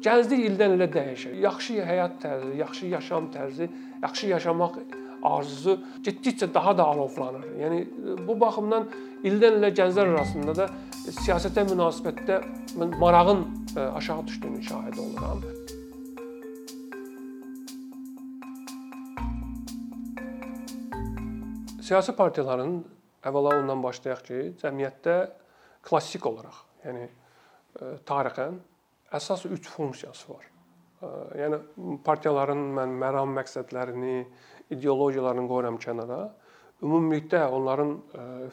Gənclik ildən ilə dəyişir. Yaxşı həyat tərzi, yaxşı yaşam tərzi, yaxşı yaşamaq arzusu getdikcə daha da alovlanır. Yəni bu baxımdan ildən ilə gənclər arasında da siyasətə münasibətdə marağın e, aşağı düşdüyünün şahidi oluram. Siyasi partiyaların əvvəla ondan başlayaq ki, cəmiyyətdə klassik olaraq, yəni e, tarixən əsas 3 funksiyası var. Yəni partiyaların mən məram məqsədlərini, ideologiyalarını qoyuram kənara. Ümumilikdə onların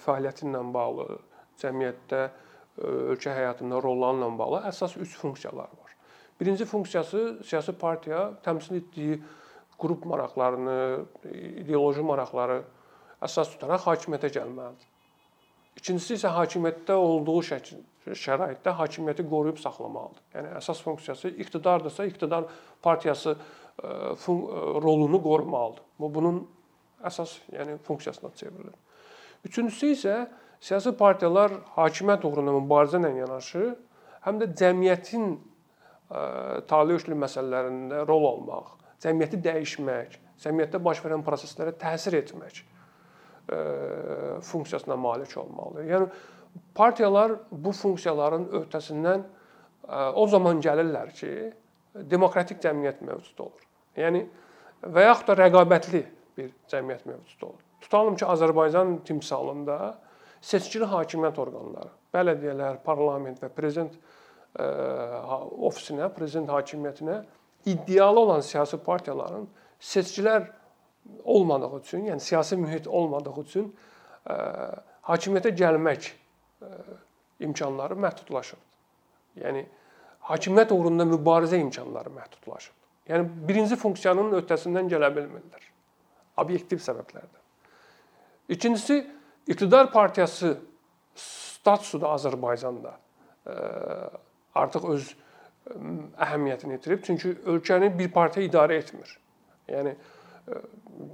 fəaliyyəti ilə bağlı, cəmiyyətdə, ölkə həyatında rolları ilə bağlı əsas 3 funksiyalar var. Birinci funksiyası siyasi partiya təmsil etdiyi qrup maraqlarını, ideoloji maraqları əsas tutaraq hakimiyyətə gəlməlidir. İkincisi isə hakimiyyətdə olduğu şəkil şəraitdə hakimiyyəti qoruyub saxlamalıdır. Yəni əsas funksiyası iqtidardırsa, iqtidar partiyası e, e, rolunu qorumalıdır. Bu bunun əsas, yəni funksiyasına çevrilir. Üçüncüsü isə siyasi partiyalar hakimiyyət uğrunda mübarizə ilə yanaşı, həm də cəmiyyətin e, taley işli məsələlərində rol almaq, cəmiyyəti dəyişmək, cəmiyyətdə baş verən proseslərə təsir etmək funksiyasına malik olmalıdır. Yəni partiyalar bu funksiyaların öhdəsindən o zaman gəlirlər ki, demokratik cəmiyyət mövcud olur. Yəni və yaxud da rəqabətli bir cəmiyyət mövcud olur. Tutalım ki, Azərbaycan timsalında seçkili hakimiyyət orqanları, bələdiyyələr, parlament və prezident ofisinə, prezident hakimiyyətinə iddialı olan siyasi partiyaların seçkilər olmadığı üçün, yəni siyasi mühit olmadığı üçün hakimiyyətə gəlmək imkanları məhdudlaşıb. Yəni hakimiyyət uğrunda mübarizə imkanları məhdudlaşıb. Yəni birinci funksiyanın öhdəsindən gələ bilmirlər. Obyektiv səbəblərdən. İkincisi iqtidar partiyası statusu da Azərbaycanda artıq öz əhəmiyyətini itirib. Çünki ölkəni bir partiya idarə etmir. Yəni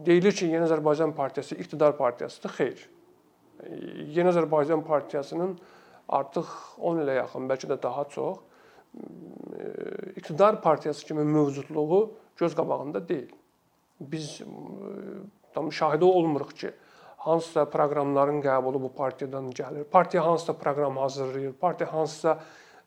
deyilir ki, Yeni Azərbaycan partiyası iqtidar partiyasıdır. Xeyr. Yeni Azərbaycan partiyasının artıq 10 ilə yaxın, bəlkə də daha çox iqtidar partiyası kimi mövcudluğu göz qabağında deyil. Biz tam şahidi olmuruq ki, hansısa proqramların qəbulu bu partiyadan gəlir. Partiya hansısa proqram hazırlayır, partiya hansısa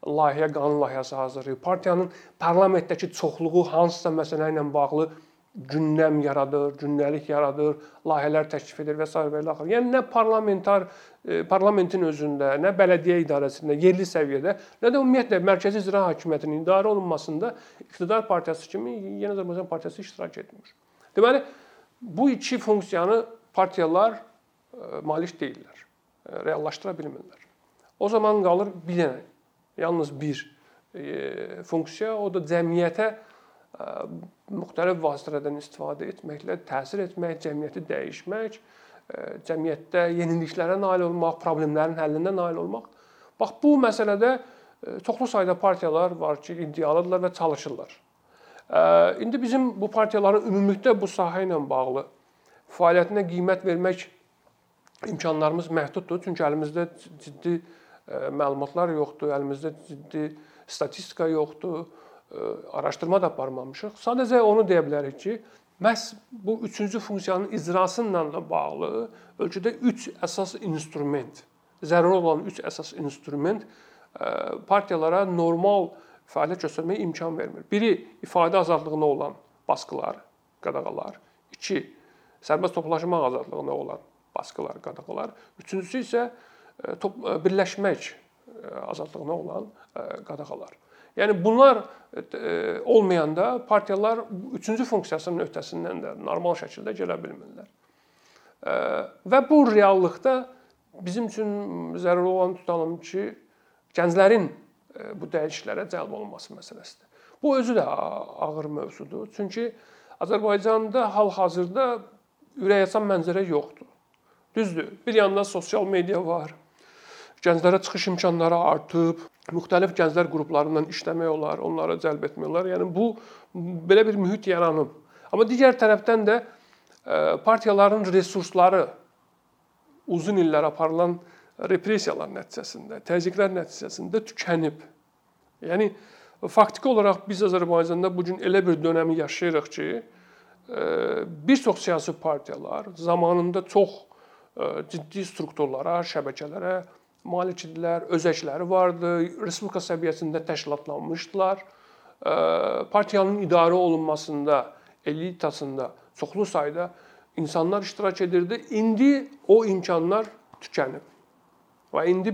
layihə, qanun layihəsi hazırlayır. Partiyanın parlamentdəki çoxluğu hansısa məsələ ilə bağlı gündəm yaradır, gündəlik yaradır, layihələr təklif edir və s. və ilə axır. Yəni nə parlamentar e, parlamentin özündə, nə bələdiyyə idarəsində, yerli səviyyədə, nə də ümumiyyətlə mərkəzi icra hakimiyyətinin idarə olunmasında iqtidar partiyası kimi Yeni Azərbaycan partiyası iştirak etmir. Deməli, bu iki funksiyanı partiyalar e, malik deyillər. E, reallaşdıra bilmirlər. O zaman qalır bir dənə, yalnız bir funksiya, o da cəmiyyətə müxtəlif vasitələrdən istifadə etməklə təsir etmək, cəmiyyəti dəyişmək, cəmiyyətdə yeniliklərə nail olmaq, problemlərin həllinə nail olmaq. Bax bu məsələdə çoxlu sayda partiyalar var ki, iddialıdırlar və çalışırlar. İndi bizim bu partiyaların ümumilikdə bu sahə ilə bağlı fəaliyyətinə qiymət vermək imkanlarımız məhduddur. Çünki əlimizdə ciddi məlumatlar yoxdur, əlimizdə ciddi statistika yoxdur araşdırma da aparmamışıq. Sadəcə onu deyə bilərik ki, məhz bu üçüncü funksiyanın icrası ilə bağlı ölkədə 3 əsas instrument, zəruri olan 3 əsas instrument partiyalara normal fəaliyyət göstərməyə imkan vermir. Biri ifadə azadlığına olan basqılar, qadağalar. 2 sərbəst toplaşmaq azadlığına olan basqılar, qadağalar. Üçüncüsü isə birləşmək azadlığına olan qadağalar. Yəni bunlar e, olmayanda partiyalar üçüncü funksiyasının öhdəsindən də normal şəkildə gələ bilmirlər. E, və bu reallıqda bizim üçün zəruri olan tutalım ki, gənclərin e, bu dəyişikliklərə cəlb olunması məsələsidir. Bu özü də ağır mövzudur. Çünki Azərbaycanda hal-hazırda ürəkaçan mənzərə yoxdur. Düzdür. Bir yanda sosial media var. Gənclərə çıxış imkanları artıb, müxtəlif gənclər qruplarından işləmək olar, onları cəlb etmək olar. Yəni bu belə bir mühit yaranıb. Amma digər tərəfdən də e, partiyaların resursları uzun illər aparılan repressiyalar nəticəsində, təzyiqlər nəticəsində tükənib. Yəni faktiki olaraq biz Azərbaycanda bu gün elə bir dövrü yaşayırıq ki, bir çox siyasi partiyalar zamanında çox ciddi strukturlara, şəbəkələrə malikdirlər, özəkləri vardı, respublika səviyyəsində təşkilatlanmışdılar. Partiyanın idarə olunmasında, elitasında çoxlu sayda insanlar iştirak edirdi. İndi o imkanlar tükənib. Və indi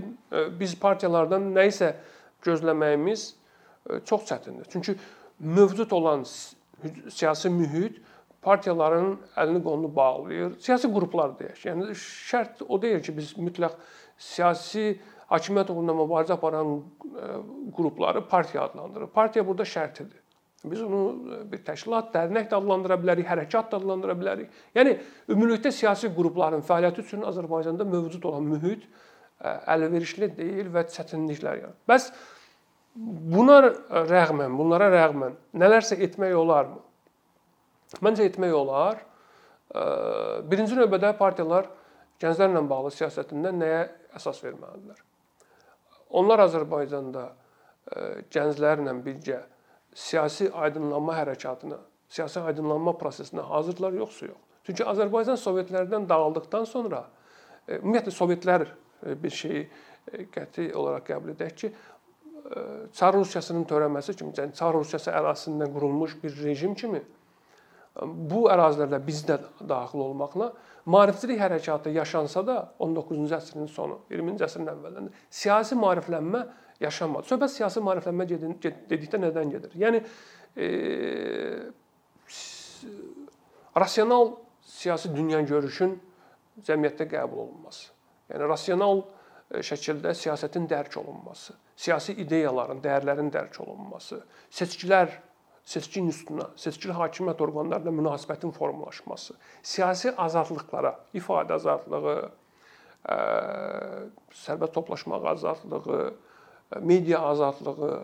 biz partiyalardan nə isə gözləməyimiz çox çətindir. Çünki mövcud olan siyasi mühit partiyaların əlini qolunu bağlayır. Siyasi qruplar deyək. Yəni şərt o deyil ki, biz mütləq siyasi hakimiyyət uğrunda mübarizə aparan qrupları partiya adlandırırıq. Partiya burada şərtidir. Biz onu bir təşkilat, dərnək də adlandıra bilərik, hərəkat da adlandıra bilərik. Yəni ümumilikdə siyasi qrupların fəaliyyəti üçün Azərbaycanda mövcud olan mühit əlverişli deyil və çətinliklər yaranır. Bəs buna rəğmən, bunlara rəğmən nələrsə etmək olarmı? Məncə etmək olar. Birinci növbədə partiyalar gənclərlə bağlı siyasətində nəyə əsas verməlidirlər? Onlar Azərbaycanda gənclərlə birgə siyasi aydınlanma hərəkatına, siyasi aydınlanma prosesinə hazırdılar yoxsa yox? Çünki Azərbaycan Sovetlərdən dağıldıqdan sonra ümumiyyətlə Sovetlər bir şeyi qəti olaraq qəbul edək ki, Çar Rusiyasının törəməsi kimi, yəni Çar Rusiyası ərazisində qurulmuş bir rejim kimi bu ərazilərdə biz də daxil olmaqla maarifçilik hərəkatı yaşansa da 19-cu əsrin sonu, 20-ci əsrin əvvəllərində siyasi maariflənmə yaşanmadı. Söhbət siyasi maariflənmə dedikdə nədən gedir? Yəni e, rasional siyasi dünya görüşün cəmiyyətdə qəbul olunması. Yəni rasional e, şəkildə siyasətin dərk olunması, siyasi ideyaların, dəyərlərin dərk olunması, seçkilər seçki institutuna, seçkili hakimiyyət orqanlarına münasibətin formalaşması, siyasi azadlıqlara, ifadə azadlığı, sərbəst toplaşmaq azadlığı, media azadlığı,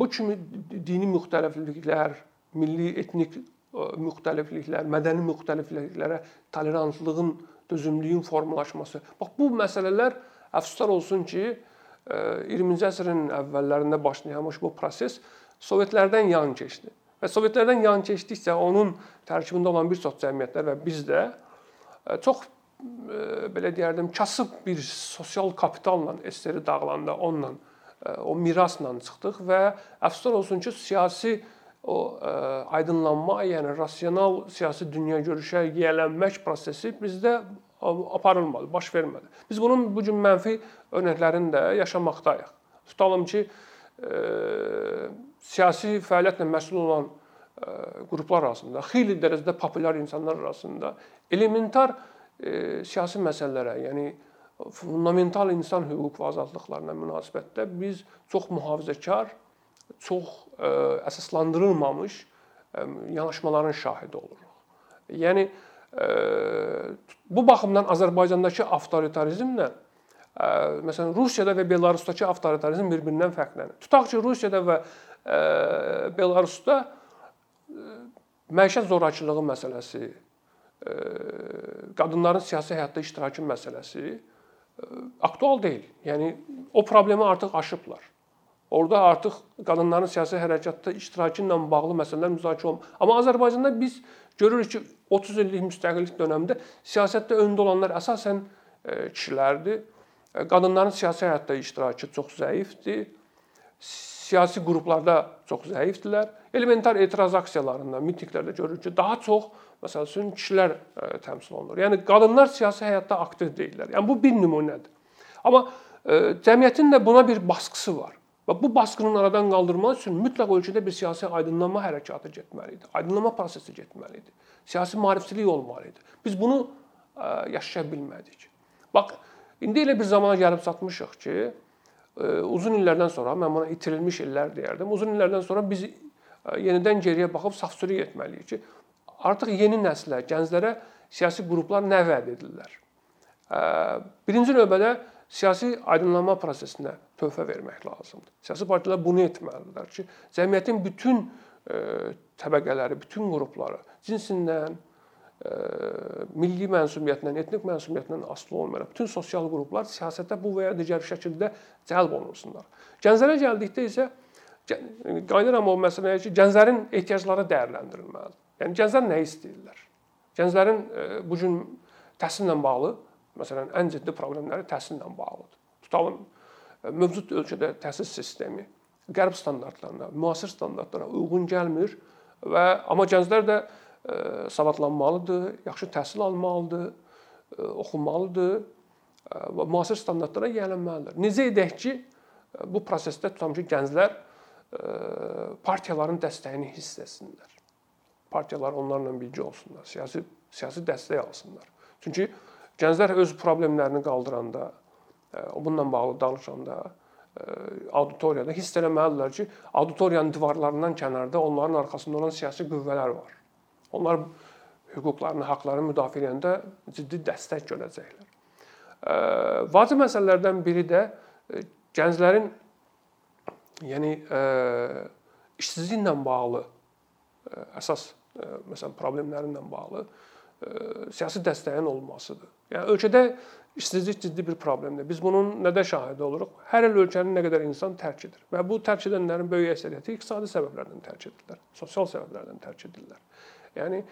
bu kimi dini müxtəlifliklər, milli etnik müxtəlifliklər, mədəni müxtəlifliklərə tolerantlığın, dözümlüyün formalaşması. Bax bu məsələlər əfsuslar olsun ki, 20-ci əsrin əvvəllərində başlamış bu proses Sovetlərdən yan keçdi. Və Sovetlərdən yan keçdikcə onun tərkibində olan bir çox cəmiyyətlər və biz də e, çox e, belə deyərdim, kasıb bir sosial kapitalla SSR dağılanda onunla e, o mirasla çıxdıq və əfsuslar olsun ki, siyasi o aydınlanma, yəni rasional siyasi dünya görüşə yiyələnmək prosesi bizdə aparılmadı, baş vermədi. Biz bunun bu gün mənfi örnəklərini də yaşamaqdayıq. Tutalım ki, siyasi fəaliyyətlə məşğul olan e, qruplar arasında, xeyli dərəcədə populyar insanlar arasında elementar e, siyasi məsələlərə, yəni fundamental insan hüquq və azadlıqlarına münasibətdə biz çox mühafizəkar, çox ə, e, əsaslandırılmamış ə, yanaşmaların şahidi oluruq. Yəni ə, bu baxımdan Azərbaycandakı avtoritarizmlə ə, məsələn Rusiyada və Belarusdakı avtoritarizm bir-birindən fərqlənir. Tutaq ki, Rusiyada və Belarusda məişət zorakılığı məsələsi, qadınların siyasi həyatda iştirakı məsələsi aktual deyil. Yəni o problemi artıq aşıblar. Orda artıq qadınların siyasi hərəkatda iştirakı ilə bağlı məsələlər müzakirə olunur. Amma Azərbaycanda biz görürük ki, 30 illik müstəqillik dövründə siyasətdə öndə olanlar əsasən kişilərdir. Qadınların siyasi həyatda iştirakı çox zəifdir siyasi qruplarda çox zəifdilər. Elementar etiraz aksiyalarında, mitinqlərdə görürük ki, daha çox məsəl üçün kişilər e, təmsil olunur. Yəni qadınlar siyasi həyatda aktiv deyillər. Yəni bu bir nümunədir. Amma e, cəmiyyətin də buna bir baskısı var. Və bu baskının aradan qaldırmaq üçün mütləq ölkədə bir siyasi aydınlanma hərəkatı getməli idi. Aydınlanma prosesi getməli idi. Siyasi maarifçilik olmalı idi. Biz bunu e, yaşaya bilmədik. Bax, indi elə bir zamana gəlib çatmışıq ki, uzun illərdən sonra mən buna itirilmiş illər deyərdim. Uzun illərdən sonra biz yenidən geriyə baxıb saf-sürü etməliyik ki, artıq yeni nəslə, gənclərə siyasi qruplar nə vəd edirlər. Birinci növbədə siyasi aydınlanma prosesinə töhfə vermək lazımdır. Siyasi partiyalar bunu etməlidirlər ki, cəmiyyətin bütün təbəqələri, bütün qrupları cinsindən, milli mənsubiyyətdən, etnik mənsubiyyətdən asılı olmayaraq bütün sosial qruplar siyasətə bu və ya digər şəkildə cəlb olunsunlar. Gənclərə gəldikdə isə qayıdıram o məsələyə ki, gənclərin ehtiyacları dəyərləndirilməlidir. Yəni gənclər nə istəyirlər? Gənclərin bu gün təhsillə bağlı, məsələn, ən ciddi problemləri təhsillə bağlıdır. Tutalım mövcud ölkədə təhsil sistemi qərb standartlarına, müasir standartlara uyğun gəlmir və amma gənclər də savadlanmalıdır, yaxşı təhsil almalıdır, oxumalıdır və müasir standartlara yiyələnməlidir. Necə edək ki, bu prosesdə tutam ki, gənclər partiyaların dəstəyini hiss etsinlər. Partiyalar onlarla birgə olsunlar, siyasi siyasi dəstək alsınlar. Çünki gənclər öz problemlərini qaldıranda, bununla bağlı danışanda auditoriyada hiss eləməlidirlər ki, auditoriyanın divarlarından kənarda onların arxasında olan siyasi qüvvələr var. Onlar hüquqlarını, haqqlarını müdafiə edəndə ciddi dəstək görəcəklər. Vacib məsələlərdən biri də gənclərin yəni işsizliklə bağlı əsas məsələn problemlərlə bağlı siyasi dəstəyin olmasıdır. Yəni ölkədə işsizlik ciddi bir problemdir. Biz bunun nədə şahidi oluruq? Hər il ölkənin nə qədər insan tərk edir və bu tərk edənlərin böyük əksəriyyəti iqtisadi səbəblərdən tərk edirlər, sosial səbəblərdən tərk edirlər. Yəni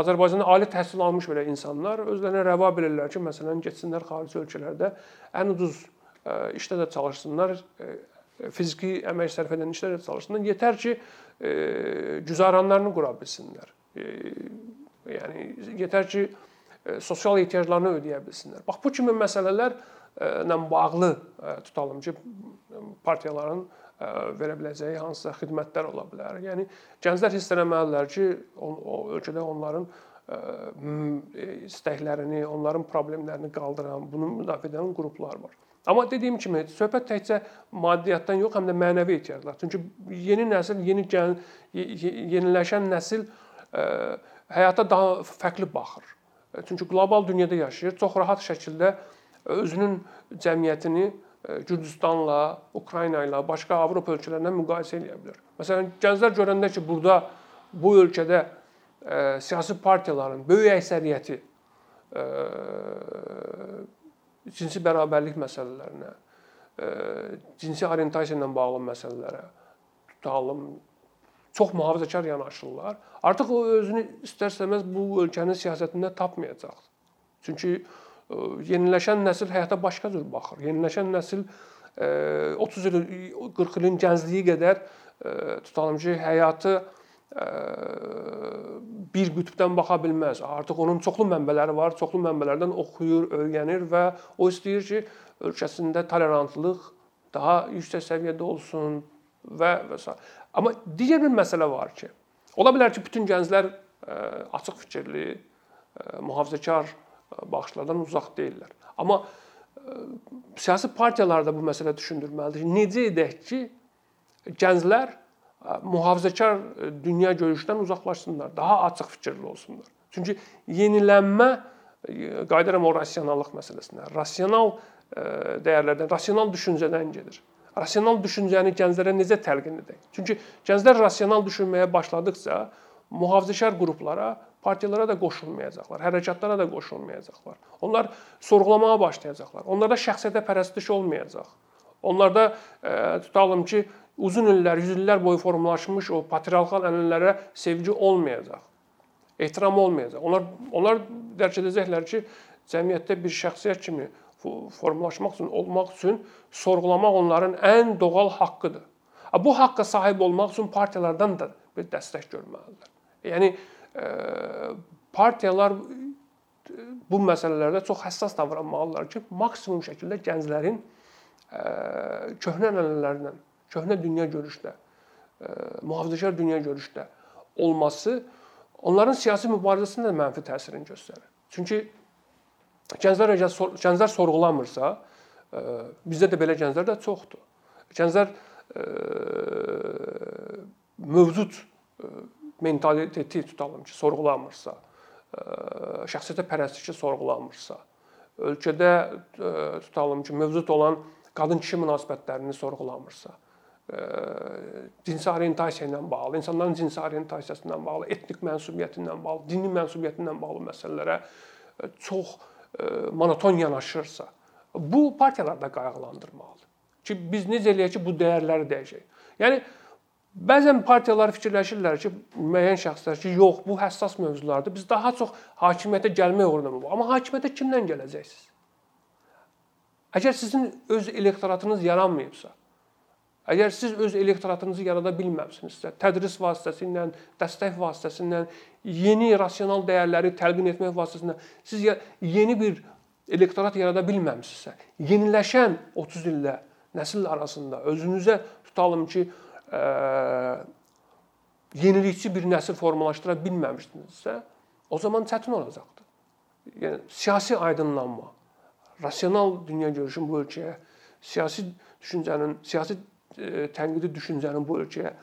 Azərbaycanda ali təhsil almış belə insanlar özlərinə rəva bilirlər ki, məsələn, getsinlər xarici ölkələrdə ən ucuz işdə də çalışsınlar, fiziki əmək sərf edən işdə də çalışsınlar. Yetər ki, güzaranlarını qura bilsinlər yəni yetər ki, e, sosial ehtiyaclarını ödəyə bilsinlər. Bax bu kimi məsələlərlə bağlı e, tutalım ki, partiyaların e, verə biləcəyi hansısa xidmətlər ola bilər. Yəni gənclər hiss etməlidirlər ki, o, o ölkədə onların istəklərini, onların problemlərini qaldıran, bunu müdafiə edən qruplar var. Amma dediyim kimi, söhbət təkcə maddiyyatdan yox, həm də mənəvi ehtiyaclar. Çünki yeni nəsil, yeni gəl, yeniləşən nəsil həyata daha fərqli baxır. Çünki qlobal dünyada yaşayır, çox rahat şəkildə özünün cəmiyyətini e, Gürcüstanla, Ukrayna ilə, başqa Avropa ölkələrindən müqayisə edə bilər. Məsələn, gənclər görəndə ki, burada bu ölkədə ə, e, siyasi partiyaların böyük əksəriyyəti ə, e, cinsi bərabərlik məsələlərinə, ə, cinsi orientasiya ilə bağlı məsələlərə tutalım, çox mühafizəkar yanaşırlar. Artıq o özünü istər-istəməz bu ölkənin siyasətində tapmayacaq. Çünki e, yeniləşən nəsil həyata başqa cür baxır. Yeniləşən nəsil 30 e, il, 40 ilin gəncliyi qədər tutalım ki, həyatı bir qütbdən baxa bilməz. Artıq onun çoxlu mənbələri var, çoxlu mənbələrdən oxuyur, öyrənir və o istəyir ki, ölkəsində tolerantlıq daha yüksək səviyyədə olsun və və s. Amma digər bir məsələ var ki, ola bilər ki, bütün gənclər açıq fikirli, mühafizəkar baxışlardan uzaq deyillər. Amma siyasi partiyalar da bu məsələ düşündürməlidir necə edək ki, gənclər mühafizəkar dünya görüşdən uzaqlaşsınlar, daha açıq fikirli olsunlar. Çünki yenilənmə qayıdıram o rasionallıq məsələsinə. Rasional dəyərlərdən, rasional düşüncədən gedir rasional düşüncəni gənclərə necə təlqin edək? Çünki gənclər rasional düşünməyə başladıkca mühafizəkar qruplara, partiyalara da qoşulmayacaqlar, hərəkatlara da qoşulmayacaqlar. Onlar sorğulamağa başlayacaqlar. Onlarda şəxsiyyətə pərəstiş olmayacaq. Onlarda e, tutalım ki, uzun illər, yüz illər boyu formalaşmış o patriarxal ənənələrə sevgi olmayacaq. Ehtiram olmayacaq. Onlar onlar dərk edəcəklər ki, cəmiyyətdə bir şəxsiyyət kimi formalaşmaq üçün, olmaq üçün sorğulamaq onların ən doğal haqqıdır. Bu haqqa sahib olmaq üçün partiyalardan da bir dəstək görməlidirlər. Yəni partiyalar bu məsələlərdə çox həssas davranmalıdırlar ki, maksimum şəkildə gənclərin köhnə ənənələrlə, köhnə dünya görüşlə, mühafizəkar dünya görüşlə olması onların siyasi mübarizəsində mənfi təsirini göstərir. Çünki Gənclər əgər gənclər sorğulamırsa, bizdə də belə gənclər də çoxdur. Gənclər mövcud mentaliteti tutalım ki, sorğulamırsa, şəxsiyyətə pərəstişi sorğulamırsa, ölkədə tutalım ki, mövcud olan qadın-kişi münasibətlərini sorğulamırsa, cinsi orientasiya ilə bağlı, insanların cinsi orientasiyası ilə bağlı, etnik mənsubiyyəti ilə bağlı, dini mənsubiyyəti ilə bağlı məsələlərə çox E, monoton yanaşırsa, bu partiyalar da qayğılandırmalıdır. Ki biz necə eləyək ki, bu dəyərləri dəyişək. Yəni bəzən partiyalar fikirləşirlər ki, müəyyən şəxslər ki, yox, bu həssas mövzulardır. Biz daha çox hakimiyyətə gəlmək uğruna bu. Amma hakimiyyətə kimdən gələcəksiniz? Əgər sizin öz elektoratınız yaranmayıbsa, əgər siz öz elektoratınızı yarada bilməmisinizsə, tədris vasitəsilə, dəstək vasitəsilə, yeni rasional dəyərləri təlqin etmək vasitəsilə siz yeni bir elektorat yarada bilməmisinizsə, yeniləşən 30 illə nəsil arasında özünüzə tutalım ki, yenilikçi bir nəsil formalaşdıra bilməmişdinizsə, o zaman çətin olacaqdır. Yəni siyasi aydınlanma, rasional dünya görüşün bu ölkəyə, siyasi düşüncənin, siyasi tənqidi düşüncənin bu ölkəyə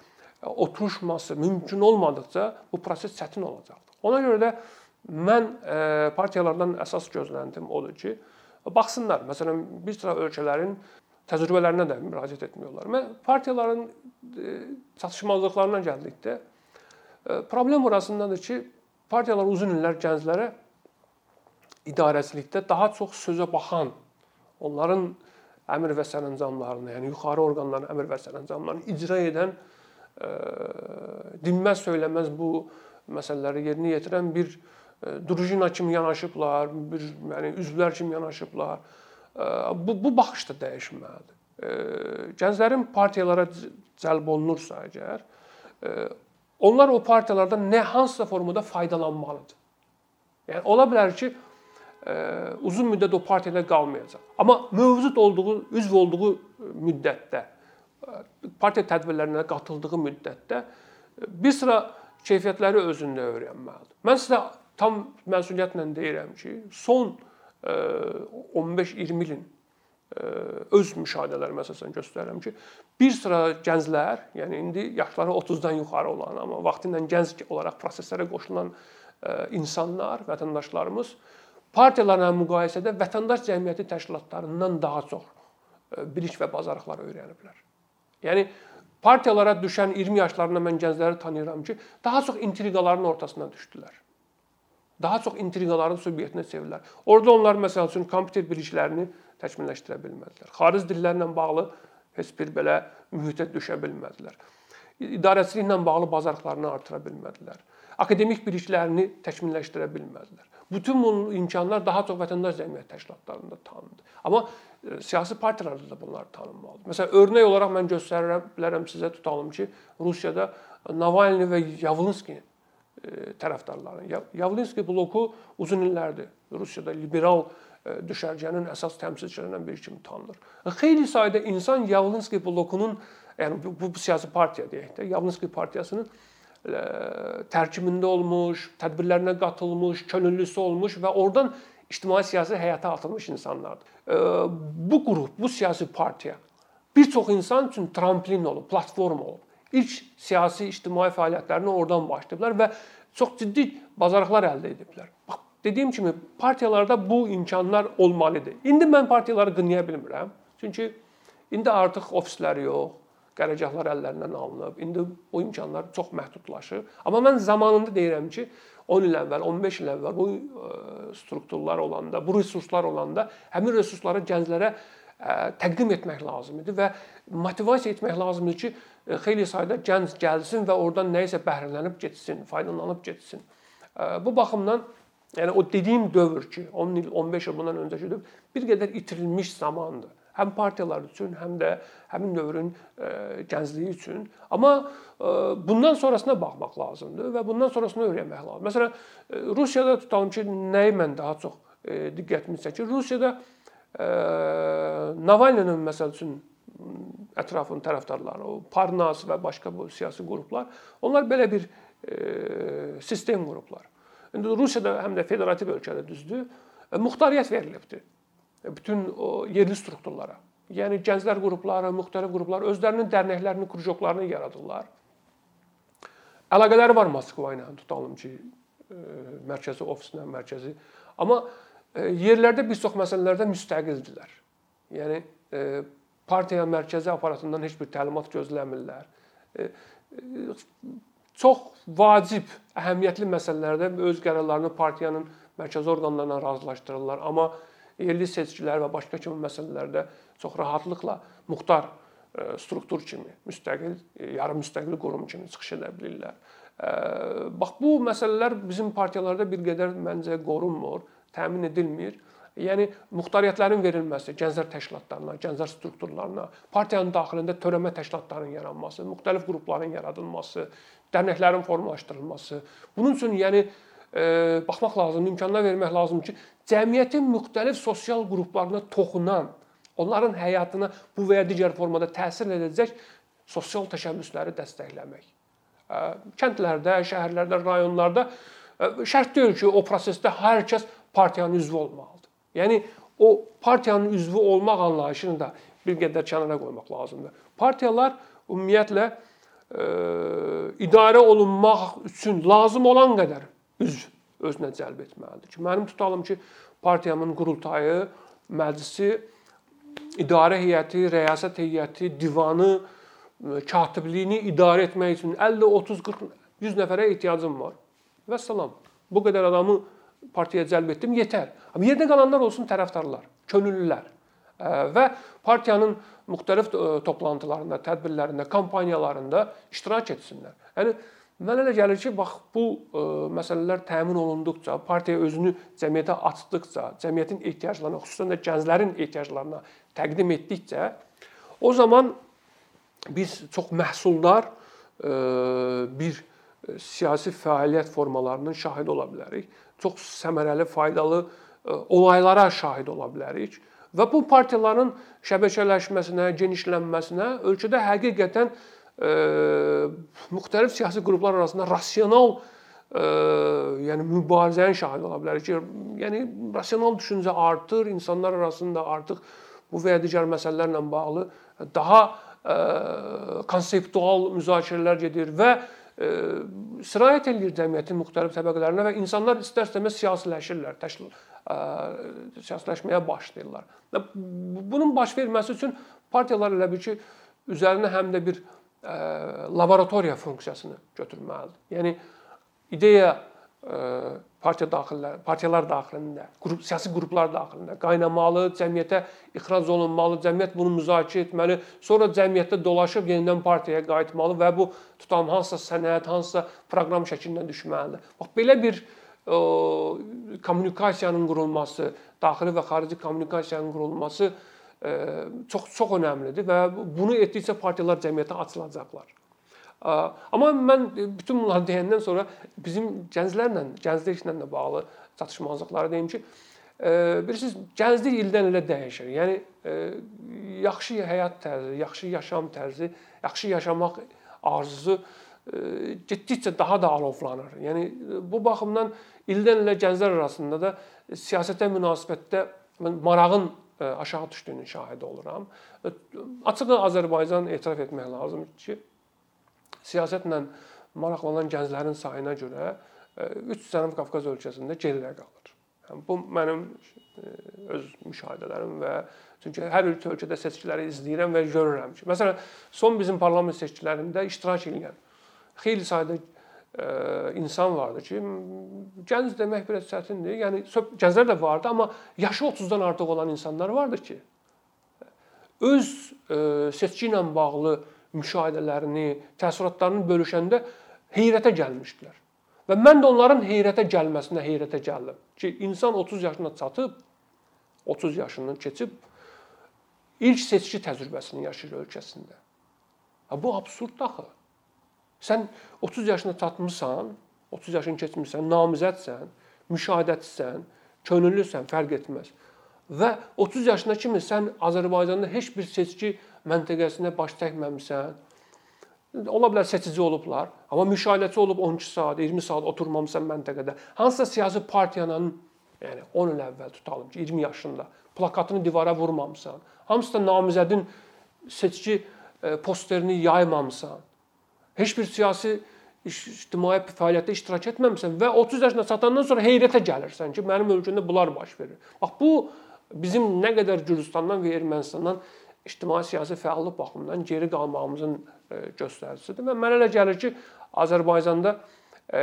oturuşması mümkün olmadıkca bu proses çətin olacaqdır. Ona görə də mən partiyalardan əsas gözləntim odur ki, baxsınlar. Məsələn, bir sıra ölkələrin təcrübələrinə də müraciət etmiyorlar. Mən partiyaların çatışmazlıqlarına gəldikdə problem burasındadır ki, partiyalar uzun illər gənclərə idarəçilikdə daha çox sözə baxan, onların əmr və sərəncamlarını, yəni yuxarı orqanların əmr və sərəncamlarını icra edən e, dinməz söyləməz bu məsələləri yerinə yetirən bir e, drujina kimi yanaşıblar, bir yəni üzvlər kimi yanaşıblar. E, bu bu baxış da dəyişməlidir. Gənclərin partiyalara cəlb olunursa əgər, onlar o partiyalardan nə hansısa formada faydalanmalıdır. Yəni ola bilər ki, uzun müddət o partiyada qalmayacaq. Amma mövcud olduğu, üzv olduğu müddətdə partiya tədbirlərinə qatıldığı müddətdə bir sıra keyfiyyətləri özündə öyrənməlidir. Mən sizə tam məsuliyyətlə deyirəm ki, son 15-20 ilin öz müşahidələrimə əsasən göstərirəm ki, bir sıra gənclər, yəni indi yaşları 30-dan yuxarı olan, amma vaxtilə gənc olaraq proseslərə qoşulan insanlar, vətəndaşlarımız partiyalarla müqayisədə vətəndaş cəmiyyəti təşkilatlarından daha çox bilik və bacarıqlar öyrəniblər. Yəni partiyalara düşən 20 yaşlarında mən gəncləri tanıyıram ki, daha çox intriqaların ortasına düşdülər. Daha çox intriqaların subyektinə çevrilirlər. Orada onlar məsəl üçün kompüter biliklərini təkmilləşdirə bilmədilər. Xarici dillərlə bağlı heç bir belə mühitə düşə bilmədilər. İdarəçiliklə bağlı bacarıqlarını artıra bilmədilər. Akademik biliklərini təkmilləşdirə bilmədilər. Bütün bu imkanlar daha çox vətəndaş cəmiyyət təşkilatlarında tanındı. Amma e, siyasi partiyalarda da bunlar tanınmalıdır. Məsələn, örnək olaraq mən göstərə bilərəm sizə tutalım ki, Rusiyada Navalny və Yavlinski e, tərəfdarları. Yavlinski bloku uzun illərdir Rusiyada liberal e, düşərgənin əsas təmsilçilərindən biri kimi tanınır. Xeyli sayda insan Yavlinski blokunun, yəni bu, bu siyasi partiya deyək də, Yavlinski partiyasının tərkibində olmuş, tədbirlərinə qatılmış, könüllüsü olmuş və oradan ictimai siyasi həyata atılmış insanlardır. Bu qrup, bu siyasi partiya bir çox insan üçün tramplin olub, platforma olub. İlk siyasi ictimai fəaliyyətlərini oradan başlayıblar və çox ciddi bacarıqlar əldə ediblər. Bax, dediyim kimi partiyalarda bu imkanlar olmalıdır. İndi mən partiyaları qınaya bilmirəm. Çünki indi artıq ofislər yox, qərargahlar əllərindən alınıb. İndi bu imkanlar çox məhdudlaşır. Amma mən zamanında deyirəm ki, 10 il əvvəl, 15 il əvvəl bu e, strukturlar olanda, bu resurslar olanda həmin resursları gənclərə e, təqdim etmək lazım idi və motivasiya etmək lazım idi ki, xeyli sayda gənc gəlsin və oradan nə isə bəhrələnib getsin, faydalanıb getsin. Bu baxımdan yəni o dediyim dövr ki, 10 il, 15 il bundan öncəkidir, bir qədər itirilmiş zamandır həm partiyalar üçün, həm də həmin dövrün e, gəncliyi üçün. Amma e, bundan sonrasına baxmaq lazımdır və bundan sonrasını öyrənmək lazımdır. Məsələn, e, Rusiyada tutalım ki, nəyi mən daha çox diqqətimi çəkir? Rusiyada Navalnyinin məsəl üçün ətrafın tərəfdarları, o Parnas və başqa bu siyasi qruplar, onlar belə bir sistem qruplar. İndi Rusiyada həm də federativ ölkədə düzdür, muxtariyyət verilibdir bütün o yerli strukturlara. Yəni gənclər qrupları, müxtəlif qruplar özlərinin dərnəklərini, krujoklarını yaradırlar. Əlaqələri var Moskva ilə, tutalım ki, e, mərkəzi ofislə, mərkəzi. Amma e, yerlərdə bir çox məsələlərdə müstəqildirlər. Yəni e, partiya mərkəzi aparatından heç bir təlimat gözləmirlər. Çox vacib, əhəmiyyətli məsələlərdə öz qərarlarını partiyanın mərkəzi orqanlarına razılaşdırırlar, amma yerli seçkilər və başqa kimi məsələlərdə çox rahatlıqla muxtar struktur kimi, müstəqil, yarım müstəqil qurum kimi çıxış edə bilirlər. Bax bu məsələlər bizim partiyalarda bir qədər məncə qorunmur, təmin edilmir. Yəni muxtariyyətlərin verilməsi gənclər təşkilatlarına, gənclər strukturlarına, partiyanın daxilində törəmə təşkilatlarının yaranması, müxtəlif qrupların yaradılması, dərnəklərin formalaşdırılması. Bunun üçün yəni e, baxmaq lazımdır, imkanlar vermək lazımdır ki, cəmiyyətin müxtəlif sosial qruplarına toxunan, onların həyatına bu və ya digər formada təsir edəcək sosial təşəbbüsləri dəstəkləmək. E, kəndlərdə, şəhərlərdə, rayonlarda e, şərt deyil ki, o prosesdə hər kəs partiyanın üzvü olmalıdır. Yəni o partiyanın üzvü olmaq anlayışını da bir qədər kənara qoymaq lazımdır. Partiyalar ümumiyyətlə e, idarə olunmaq üçün lazım olan qədər üzv özünə cəlb etməlidir ki, mənim tutalım ki, partiyamın qurultayı, məclisi, idarə heyəti, rəyasət heyəti, divanı, e, katibliyini idarə etmək üçün 50, 30, 40, 100 nəfərə ehtiyacım var. Və salam. Bu qədər adamı partiyaya cəlb etdim, yetər. Amma yerdə qalanlar olsun tərəfdarlar, könüllülər və partiyanın müxtəlif toplantılarında, tədbirlərində, kampaniyalarında iştirak etsinlər. Yəni mənə elə gəlir ki, bax bu məsələlər təmin olunduqca, partiya özünü cəmiyyətə açdıqca, cəmiyyətin ehtiyaclarına, xüsusən də gənclərin ehtiyaclarına təqdim etdikcə, o zaman biz çox məhsuldar bir siyasi fəaliyyət formalarının şahidi ola bilərik çox səmərəli, faydalı e, olaylara şahid ola bilərik və bu partiyaların şəbəkələşməsinə, genişlənməsinə ölkədə həqiqətən e, müxtəlif siyasi qruplar arasında rasional e, yəni mübarizənin şahidi ola bilərik. Ki, yəni rasional düşüncə artır, insanlar arasında artıq bu və ya digər məsələlərlə bağlı daha e, konseptual müzakirələr gedir və sirayət eləyir cəmiyyətin müxtəlif təbəqələrinə və insanlar istər-istəməz siyasiləşirlər, təşkil siyasiləşməyə başlayırlar. Və bunun baş verməsi üçün partiyalar elə bil ki, üzərinə həm də bir laboratoriya funksiyasını götürməlidir. Yəni ideya partiya daxilində, partiyalar daxilində, qrup siyasi qruplar daxilində qaynamalı, cəmiyyətə ixrac olunmalı, cəmiyyət bunu müzakirə etməli, sonra cəmiyyətdə dolaşıb yenidən partiyaya qayıtmalı və bu tutam hansısa sənəd, hansısa proqram şəklində düşməlidir. Bax belə bir ə, kommunikasiyanın qurulması, daxili və xarici kommunikasiyanın qurulması ə, çox çox əhəmilidir və bunu etdikcə partiyalar cəmiyyətə açılacaqlar. Amma mən bütün bunları deyəndən sonra bizim gənclərlə, gəncliklə də bağlı çatışmazlıqları deyim ki, bilirsiniz, gənclik ildən ilə dəyişir. Yəni yaxşı həyat tərzi, yaxşı yaşam tərzi, yaxşı yaşamaq arzusu getdikcə daha da alovlanır. Yəni bu baxımdan ildən ilə gənclər arasında da siyasətə münasibətdə marağın aşağı düşdüyünün şahidi oluram. Açıq Azərbaycan etiraf etmək lazımdır ki, siyasətlə maraqlanan gənclərin sayına görə 3 e, Cənubi Qafqaz ölkəsində geridə qalır. Yəni bu mənim e, öz müşahidələrim və çünki hər üç ölkədə seçkiləri izləyirəm və görürəm ki, məsələn, son bizim parlament seçkilərində iştirak edən xeyli sayda e, insan vardı ki, gənc demək biraz çətindir. Yəni gənclər də vardı, amma yaşı 30-dan artıq olan insanlar vardı ki, öz seçki ilə bağlı müşahidələrini, təəssüratlarını bölüşəndə heyrətə gəlmişdilər. Və mən də onların heyrətə gəlməsinə heyrətə gəldim ki, insan 30 yaşına çatıb 30 yaşını keçib ilk seçki təcrübəsini yaşayır ölkəsində. Ha bu absurd axı. Sən 30 yaşına çatmısan, 30 yaşını keçmirsən, namizədsən, müşahidəçisən, könüllüsən, fərq etməz. Və 30 yaşına kimi sən Azərbaycanda heç bir seçki məntəqəsinə baş çəkməmisən. Ola bilər seçici olublar, amma müşahidəçi olub 12 saat, 20 saat oturmamısan məntəqədə. Hansısa siyasi partiyanın yəni 10 il əvvəl tutalım ki, 20 yaşında plakatını divara vurmamısan. Hamısı da namizədin seçki e, posterini yaymamısan. Heç bir siyasi ictimai fəaliyyətdə iştirak etməmisən və 30 yaşına çatandan sonra heyrətə gəlirsən ki, mənim ölkəmdə bunlar baş verir. Bax bu bizim nə qədər Gürcüstandan və Ermənistandan ictimai siyasi fəallıq baxımından geri qalmağımızın e, göstəricisidir və mənə elə gəlir ki, Azərbaycanda e,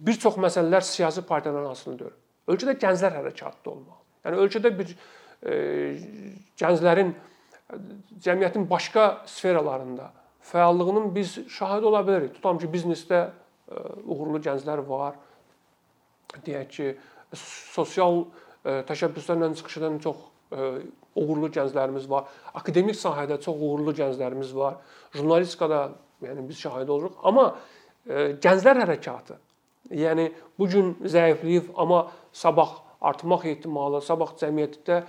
bir çox məsələlər siyasi partiyadan asılı deyil. Ölkədə gənclər hərəkatda olmalı. Yəni ölkədə bir e, gənclərin cəmiyyətin başqa sferalarında fəallığının biz şahidi ola bilərik. Tutam ki, biznesdə uğurlu gənclər var. Deyək ki, sosial təşəbbüslərlə çıxış edən çox uğurlu gənclərimiz var. Akademik sahədə çox uğurlu gənclərimiz var. Jurnalistikada yəni biz şahid oluruq. Amma gənclər hərəkatı yəni bu gün zəifləyib, amma sabah artmaq ehtimalı, sabah cəmiyyətdə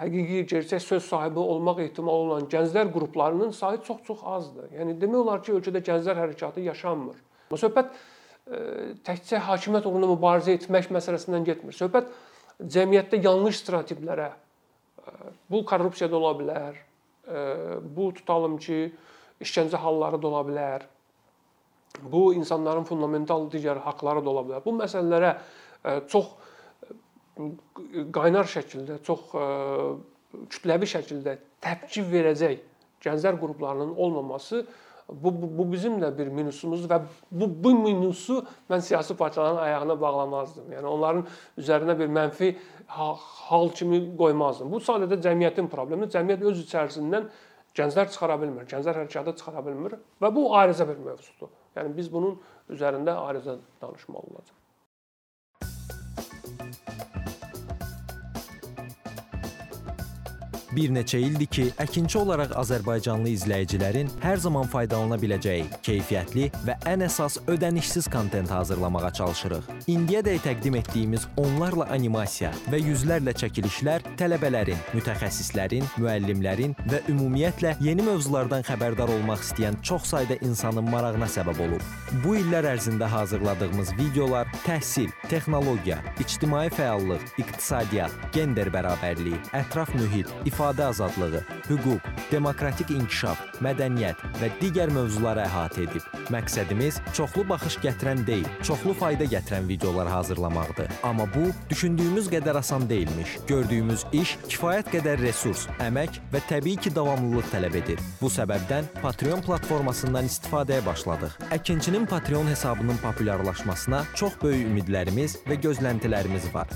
həqiqi gerçək söz sahibi olmaq ehtimalı olan gənclər qruplarının sayı çox-çox azdır. Yəni demək olar ki, ölkədə gənclər hərəkatı yaşanmır. Söhbət təkcə hakimiyyət uğrunda mübarizə etmək məsələsindən getmir. Söhbət cəmiyyətdə yanlış stereotiplərə bu korrupsiya da ola bilər. Bu tutalım ki, işgəncə halları da ola bilər. Bu insanların fundamental digər haqqları da ola bilər. Bu məsələlərə çox qaynar şəkildə, çox kütləvi şəkildə təpki verəcək gənclər qruplarının olmaması bu, bu, bu bizim də bir minusumuzdur və bu bu minusu mən siyasi partiyaların ayağına bağlamazdım. Yəni onların üzərinə bir mənfi hal kimi qoymazdım. Bu sadəcə cəmiyyətin problemi. Cəmiyyət öz içərisindən gənclər çıxara bilmir, gənclər hərəkatı çıxara bilmir və bu ayrıca bir mövzudur. Yəni biz bunun üzərində ayrıca danışmalı olacağıq. Bir neçə ildir ki, əkinçi olaraq azərbaycanlı izləyicilərin hər zaman faydalana biləcəyi keyfiyyətli və ən əsas ödənişsiz kontent hazırlamağa çalışırıq. İndiyədək təqdim etdiyimiz onlarla animasiya və yüzlərlə çəkilişlər tələbələrin, mütəxəssislərin, müəllimlərin və ümumiyyətlə yeni mövzulardan xəbərdar olmaq istəyən çox sayda insanın marağına səbəb olub. Bu illər ərzində hazırladığımız videolar təhsil, texnologiya, ictimai fəallıq, iqtisadiyyat, gender bərabərliyi, ətraf mühit, ifadə azadlığı, hüquq, demokratik inkişaf, mədəniyyət və digər mövzuları əhatə edib. Məqsədimiz çoxlu baxış gətirən deyil, çoxlu fayda gətirən videolar hazırlamaqdır. Amma bu düşündüyümüz qədər asan deyilmiş. Gördüyümüz iş kifayət qədər resurs, əmək və təbii ki, davamlılıq tələb edir. Bu səbəbdən Patreon platformasından istifadəyə başladıq. Əkinçinin Patreon hesabının populyarlaşmasına çox böyük ümidlərimiz və gözləntilərimiz var.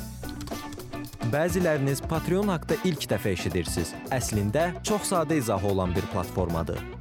Bəziləriniz Patreon haqqında ilk dəfə eşidirsiniz. Əslində çox sadə izahı olan bir platformadır.